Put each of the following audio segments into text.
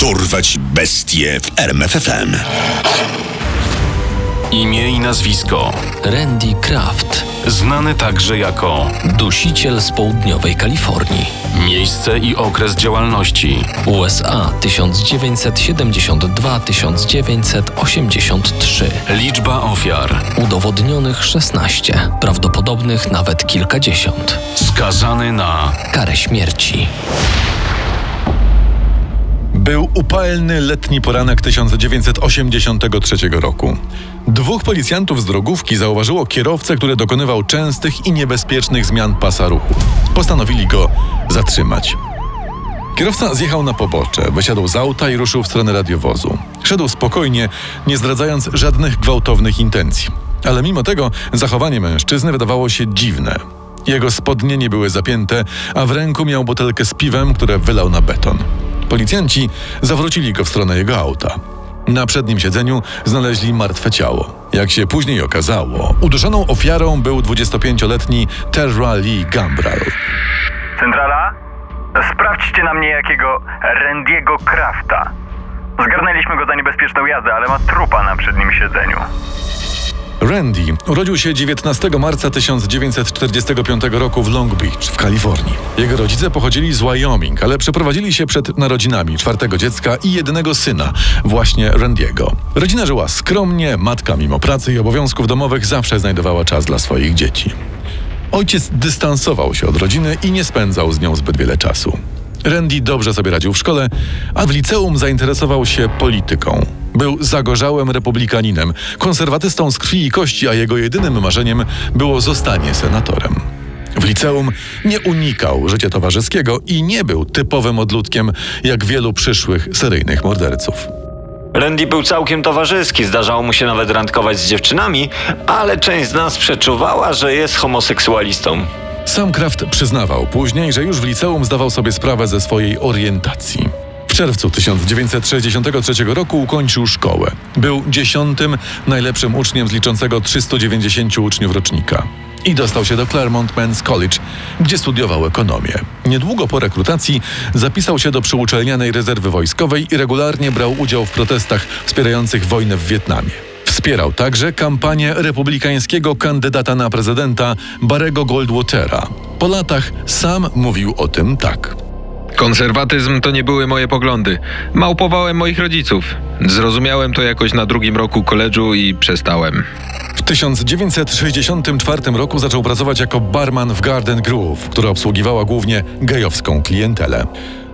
Dorwać bestie w RMFFM. Imię i nazwisko. Randy Kraft, Znany także jako dusiciel z południowej Kalifornii. miejsce i okres działalności. USA 1972-1983. Liczba ofiar. Udowodnionych 16, prawdopodobnych nawet kilkadziesiąt. Skazany na Karę śmierci. Był upalny letni poranek 1983 roku. Dwóch policjantów z drogówki zauważyło kierowcę, który dokonywał częstych i niebezpiecznych zmian pasa ruchu. Postanowili go zatrzymać. Kierowca zjechał na pobocze, wysiadł z auta i ruszył w stronę radiowozu. Szedł spokojnie, nie zdradzając żadnych gwałtownych intencji. Ale mimo tego zachowanie mężczyzny wydawało się dziwne. Jego spodnie nie były zapięte, a w ręku miał butelkę z piwem, które wylał na beton. Policjanci zawrócili go w stronę jego auta. Na przednim siedzeniu znaleźli martwe ciało. Jak się później okazało, uduszoną ofiarą był 25-letni Terra Lee Gambral. Centrala? Sprawdźcie na mnie jakiego Randiego Krafta. Zgarnęliśmy go za niebezpieczną jazdę, ale ma trupa na przednim siedzeniu. Randy urodził się 19 marca 1945 roku w Long Beach w Kalifornii. Jego rodzice pochodzili z Wyoming, ale przeprowadzili się przed narodzinami czwartego dziecka i jedynego syna, właśnie Randiego. Rodzina żyła skromnie, matka mimo pracy i obowiązków domowych zawsze znajdowała czas dla swoich dzieci. Ojciec dystansował się od rodziny i nie spędzał z nią zbyt wiele czasu. Randy dobrze sobie radził w szkole, a w liceum zainteresował się polityką. Był zagorzałym republikaninem, konserwatystą z krwi i kości, a jego jedynym marzeniem było zostanie senatorem. W liceum nie unikał życia towarzyskiego i nie był typowym odludkiem jak wielu przyszłych seryjnych morderców. Randy był całkiem towarzyski, zdarzało mu się nawet randkować z dziewczynami, ale część z nas przeczuwała, że jest homoseksualistą. Sam Kraft przyznawał później, że już w liceum zdawał sobie sprawę ze swojej orientacji. Czerwcu 1963 roku ukończył szkołę. Był dziesiątym najlepszym uczniem z liczącego 390 uczniów rocznika. I dostał się do Claremont Men's College, gdzie studiował ekonomię. Niedługo po rekrutacji zapisał się do przyuczelnianej rezerwy wojskowej i regularnie brał udział w protestach wspierających wojnę w Wietnamie. Wspierał także kampanię republikańskiego kandydata na prezydenta Barego Goldwatera. Po latach sam mówił o tym tak. Konserwatyzm to nie były moje poglądy. Małpowałem moich rodziców. Zrozumiałem to jakoś na drugim roku koledżu i przestałem. W 1964 roku zaczął pracować jako barman w Garden Grove, która obsługiwała głównie gejowską klientelę.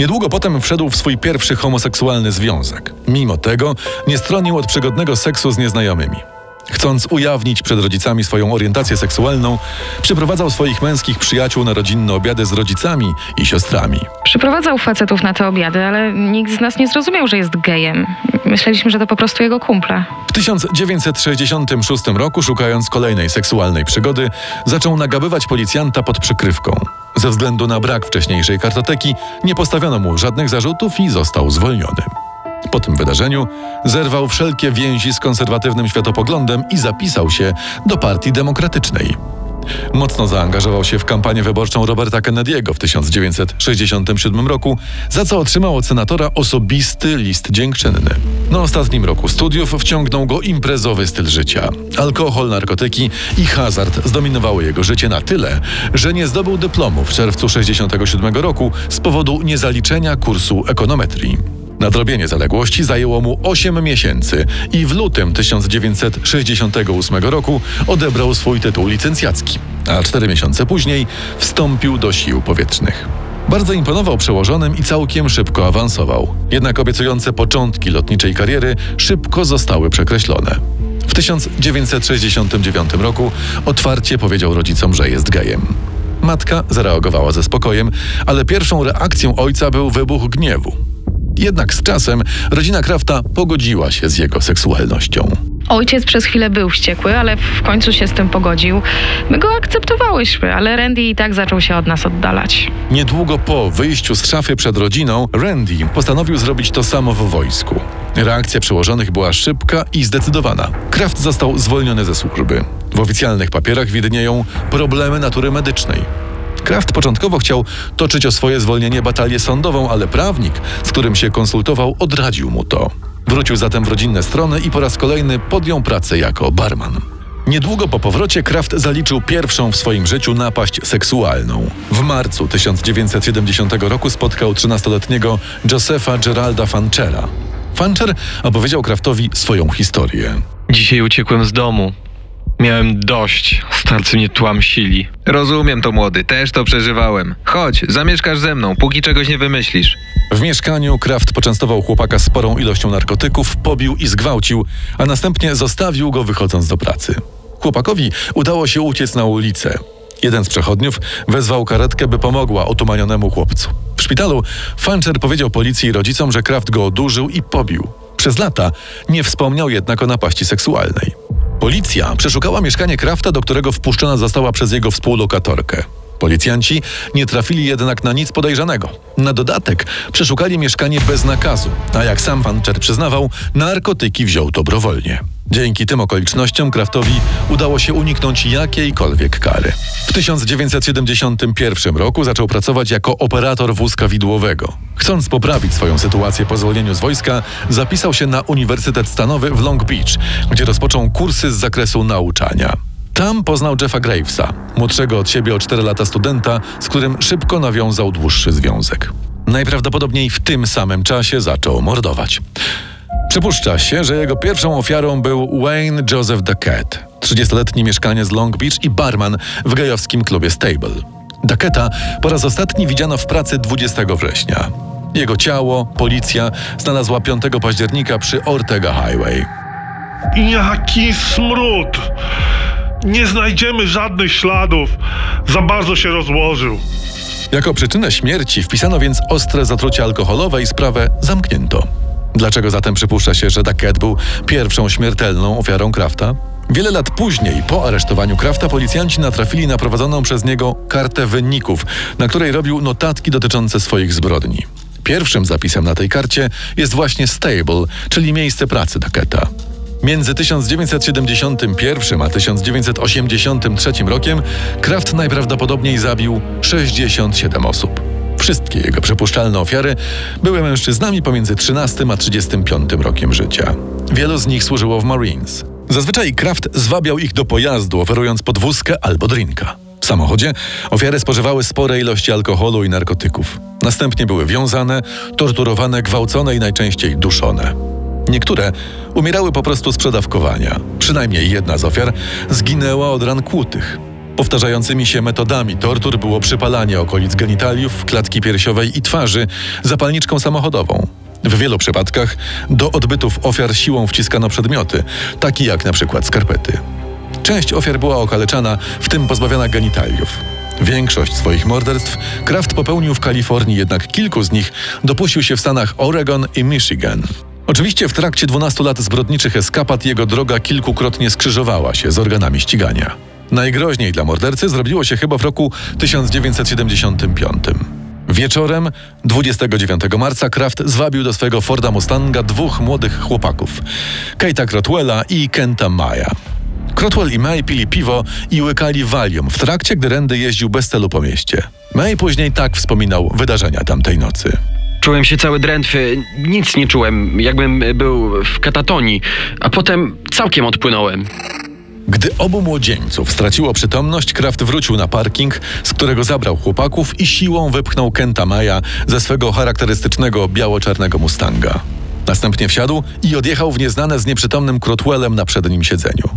Niedługo potem wszedł w swój pierwszy homoseksualny związek. Mimo tego nie stronił od przygodnego seksu z nieznajomymi. Chcąc ujawnić przed rodzicami swoją orientację seksualną, przyprowadzał swoich męskich przyjaciół na rodzinne obiady z rodzicami i siostrami. Przyprowadzał facetów na te obiady, ale nikt z nas nie zrozumiał, że jest gejem. Myśleliśmy, że to po prostu jego kumple. W 1966 roku, szukając kolejnej seksualnej przygody, zaczął nagabywać policjanta pod przykrywką. Ze względu na brak wcześniejszej kartoteki nie postawiono mu żadnych zarzutów i został zwolniony. Po tym wydarzeniu zerwał wszelkie więzi z konserwatywnym światopoglądem i zapisał się do Partii Demokratycznej. Mocno zaangażował się w kampanię wyborczą Roberta Kennedy'ego w 1967 roku, za co otrzymał od senatora osobisty list dziękczynny. Na ostatnim roku studiów wciągnął go imprezowy styl życia. Alkohol, narkotyki i hazard zdominowały jego życie na tyle, że nie zdobył dyplomu w czerwcu 1967 roku z powodu niezaliczenia kursu ekonometrii. Nadrobienie zaległości zajęło mu 8 miesięcy i w lutym 1968 roku odebrał swój tytuł licencjacki, a 4 miesiące później wstąpił do sił powietrznych. Bardzo imponował przełożonym i całkiem szybko awansował. Jednak obiecujące początki lotniczej kariery szybko zostały przekreślone. W 1969 roku otwarcie powiedział rodzicom, że jest gejem. Matka zareagowała ze spokojem, ale pierwszą reakcją ojca był wybuch gniewu. Jednak z czasem rodzina Krafta pogodziła się z jego seksualnością. Ojciec przez chwilę był wściekły, ale w końcu się z tym pogodził. My go akceptowałyśmy, ale Randy i tak zaczął się od nas oddalać. Niedługo po wyjściu z szafy przed rodziną, Randy postanowił zrobić to samo w wojsku. Reakcja przełożonych była szybka i zdecydowana. Kraft został zwolniony ze służby. W oficjalnych papierach widnieją problemy natury medycznej. Kraft początkowo chciał toczyć o swoje zwolnienie batalię sądową, ale prawnik, z którym się konsultował, odradził mu to. Wrócił zatem w rodzinne strony i po raz kolejny podjął pracę jako barman. Niedługo po powrocie Kraft zaliczył pierwszą w swoim życiu napaść seksualną. W marcu 1970 roku spotkał 13-letniego Josepha Geralda Fanchera. Fancher opowiedział Kraftowi swoją historię. Dzisiaj uciekłem z domu. Miałem dość. Starcy mnie tłamsili. Rozumiem to, młody. Też to przeżywałem. Chodź, zamieszkasz ze mną, póki czegoś nie wymyślisz. W mieszkaniu Kraft poczęstował chłopaka sporą ilością narkotyków, pobił i zgwałcił, a następnie zostawił go wychodząc do pracy. Chłopakowi udało się uciec na ulicę. Jeden z przechodniów wezwał karetkę, by pomogła otumanionemu chłopcu. W szpitalu Fancher powiedział policji i rodzicom, że Kraft go odurzył i pobił. Przez lata nie wspomniał jednak o napaści seksualnej. Policja przeszukała mieszkanie Krafta, do którego wpuszczona została przez jego współlokatorkę. Policjanci nie trafili jednak na nic podejrzanego. Na dodatek przeszukali mieszkanie bez nakazu, a jak sam Fancher przyznawał, narkotyki wziął dobrowolnie. Dzięki tym okolicznościom Kraftowi udało się uniknąć jakiejkolwiek kary. W 1971 roku zaczął pracować jako operator wózka widłowego. Chcąc poprawić swoją sytuację po zwolnieniu z wojska, zapisał się na Uniwersytet Stanowy w Long Beach, gdzie rozpoczął kursy z zakresu nauczania. Tam poznał Jeffa Gravesa, młodszego od siebie o 4 lata studenta, z którym szybko nawiązał dłuższy związek. Najprawdopodobniej w tym samym czasie zaczął mordować. Przypuszcza się, że jego pierwszą ofiarą był Wayne Joseph Duckett, 30-letni mieszkaniec z Long Beach i barman w gejowskim klubie Stable. Ducketta po raz ostatni widziano w pracy 20 września. Jego ciało policja znalazła 5 października przy Ortega Highway. Jaki smród! Nie znajdziemy żadnych śladów. Za bardzo się rozłożył. Jako przyczynę śmierci wpisano więc ostre zatrucie alkoholowe i sprawę zamknięto. Dlaczego zatem przypuszcza się, że Duckett był pierwszą śmiertelną ofiarą Krafta? Wiele lat później, po aresztowaniu Krafta, policjanci natrafili na prowadzoną przez niego kartę wyników, na której robił notatki dotyczące swoich zbrodni. Pierwszym zapisem na tej karcie jest właśnie Stable, czyli miejsce pracy Ducketta. Między 1971 a 1983 rokiem Kraft najprawdopodobniej zabił 67 osób. Wszystkie jego przypuszczalne ofiary były mężczyznami pomiędzy 13 a 35 rokiem życia. Wielu z nich służyło w Marines. Zazwyczaj Kraft zwabiał ich do pojazdu, oferując podwózkę albo drinka. W samochodzie ofiary spożywały spore ilości alkoholu i narkotyków. Następnie były wiązane, torturowane, gwałcone i najczęściej duszone. Niektóre umierały po prostu z przedawkowania. Przynajmniej jedna z ofiar zginęła od ran kłutych. Powtarzającymi się metodami tortur było przypalanie okolic genitaliów, klatki piersiowej i twarzy zapalniczką samochodową. W wielu przypadkach do odbytów ofiar siłą wciskano przedmioty, takie jak na przykład skarpety. Część ofiar była okaleczana, w tym pozbawiona genitaliów. Większość swoich morderstw Kraft popełnił w Kalifornii, jednak kilku z nich dopuścił się w stanach Oregon i Michigan. Oczywiście w trakcie 12 lat zbrodniczych eskapad jego droga kilkukrotnie skrzyżowała się z organami ścigania. Najgroźniej dla mordercy zrobiło się chyba w roku 1975. Wieczorem 29 marca Kraft zwabił do swojego Forda Mustanga dwóch młodych chłopaków, Kate'a Crotwella i Kenta Maya. Crotwell i May pili piwo i łykali Valium w trakcie, gdy Randy jeździł bez celu po mieście. May później tak wspominał wydarzenia tamtej nocy. Czułem się cały drętwy, nic nie czułem, jakbym był w katatonii, a potem całkiem odpłynąłem. Gdy obu młodzieńców straciło przytomność, Kraft wrócił na parking, z którego zabrał chłopaków i siłą wypchnął Kenta Maya ze swego charakterystycznego biało-czarnego Mustanga. Następnie wsiadł i odjechał w nieznane z nieprzytomnym Crotwellem na przednim siedzeniu.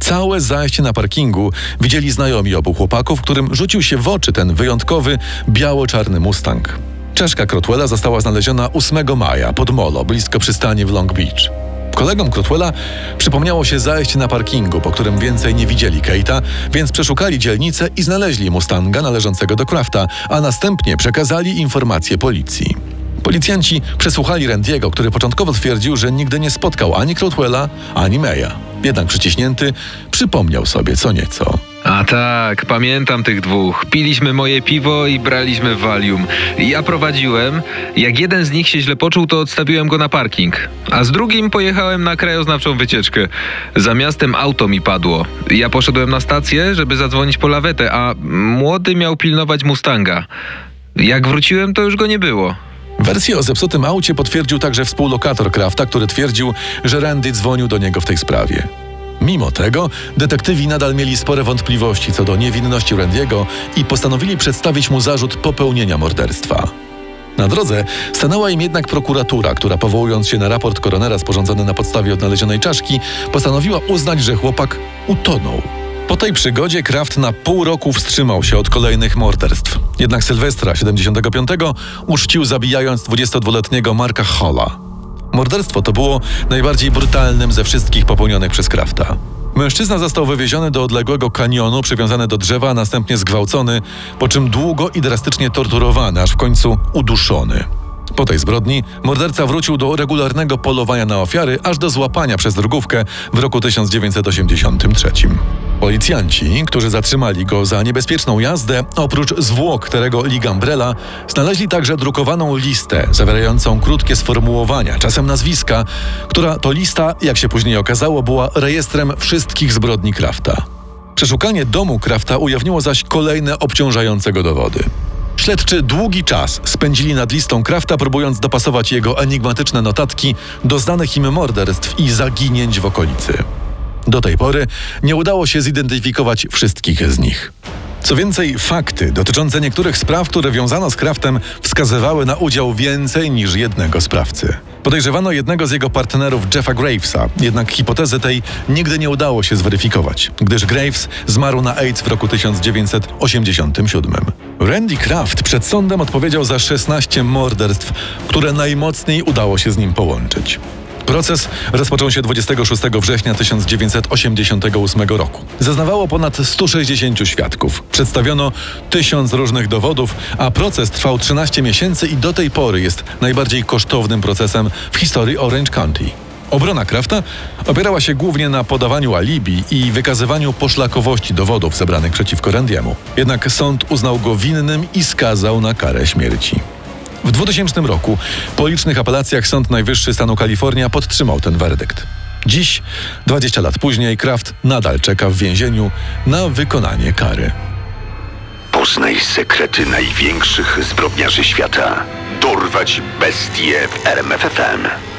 Całe zajście na parkingu widzieli znajomi obu chłopaków, którym rzucił się w oczy ten wyjątkowy biało-czarny Mustang. Czeszka Crotwella została znaleziona 8 maja pod Molo, blisko przystani w Long Beach. Kolegom Crotwella przypomniało się zajść na parkingu, po którym więcej nie widzieli Kate'a, więc przeszukali dzielnicę i znaleźli Mustanga należącego do Crafta, a następnie przekazali informacje policji. Policjanci przesłuchali Randiego, który początkowo twierdził, że nigdy nie spotkał ani Crotwella, ani Maya. Jednak przyciśnięty przypomniał sobie co nieco. A tak, pamiętam tych dwóch. Piliśmy moje piwo i braliśmy Valium. Ja prowadziłem. Jak jeden z nich się źle poczuł, to odstawiłem go na parking. A z drugim pojechałem na krajoznawczą wycieczkę. Za miastem auto mi padło. Ja poszedłem na stację, żeby zadzwonić po lawetę, a młody miał pilnować Mustanga. Jak wróciłem, to już go nie było. Wersję o zepsutym aucie potwierdził także współlokator Krafta, który twierdził, że Randy dzwonił do niego w tej sprawie. Mimo tego, detektywi nadal mieli spore wątpliwości co do niewinności Randiego i postanowili przedstawić mu zarzut popełnienia morderstwa. Na drodze stanęła im jednak prokuratura, która powołując się na raport koronera sporządzony na podstawie odnalezionej czaszki, postanowiła uznać, że chłopak utonął. Po tej przygodzie Kraft na pół roku wstrzymał się od kolejnych morderstw. Jednak Sylwestra 75 uczcił zabijając 22-letniego Marka Holla. Morderstwo to było najbardziej brutalnym ze wszystkich popełnionych przez Krafta. Mężczyzna został wywieziony do odległego kanionu, przywiązany do drzewa, a następnie zgwałcony, po czym długo i drastycznie torturowany, aż w końcu uduszony. Po tej zbrodni morderca wrócił do regularnego polowania na ofiary, aż do złapania przez drogówkę w roku 1983. Policjanci, którzy zatrzymali go za niebezpieczną jazdę, oprócz zwłok Terego Ligambrela, znaleźli także drukowaną listę zawierającą krótkie sformułowania, czasem nazwiska, która to lista, jak się później okazało, była rejestrem wszystkich zbrodni Krafta. Przeszukanie domu Krafta ujawniło zaś kolejne obciążające go dowody. Śledczy długi czas spędzili nad listą Krafta, próbując dopasować jego enigmatyczne notatki do znanych im morderstw i zaginięć w okolicy. Do tej pory nie udało się zidentyfikować wszystkich z nich. Co więcej, fakty dotyczące niektórych spraw, które wiązano z Kraftem, wskazywały na udział więcej niż jednego sprawcy. Podejrzewano jednego z jego partnerów, Jeffa Gravesa, jednak hipotezy tej nigdy nie udało się zweryfikować, gdyż Graves zmarł na AIDS w roku 1987. Randy Kraft przed sądem odpowiedział za 16 morderstw, które najmocniej udało się z nim połączyć. Proces rozpoczął się 26 września 1988 roku. Zeznawało ponad 160 świadków. Przedstawiono tysiąc różnych dowodów, a proces trwał 13 miesięcy i do tej pory jest najbardziej kosztownym procesem w historii Orange County. Obrona Krafta opierała się głównie na podawaniu alibi i wykazywaniu poszlakowości dowodów zebranych przeciwko Randiemu. Jednak sąd uznał go winnym i skazał na karę śmierci. W 2000 roku po licznych apelacjach Sąd Najwyższy stanu Kalifornia podtrzymał ten werdykt. Dziś, 20 lat później, Kraft nadal czeka w więzieniu na wykonanie kary. Poznaj sekrety największych zbrodniarzy świata. Dorwać bestie w RMFFM.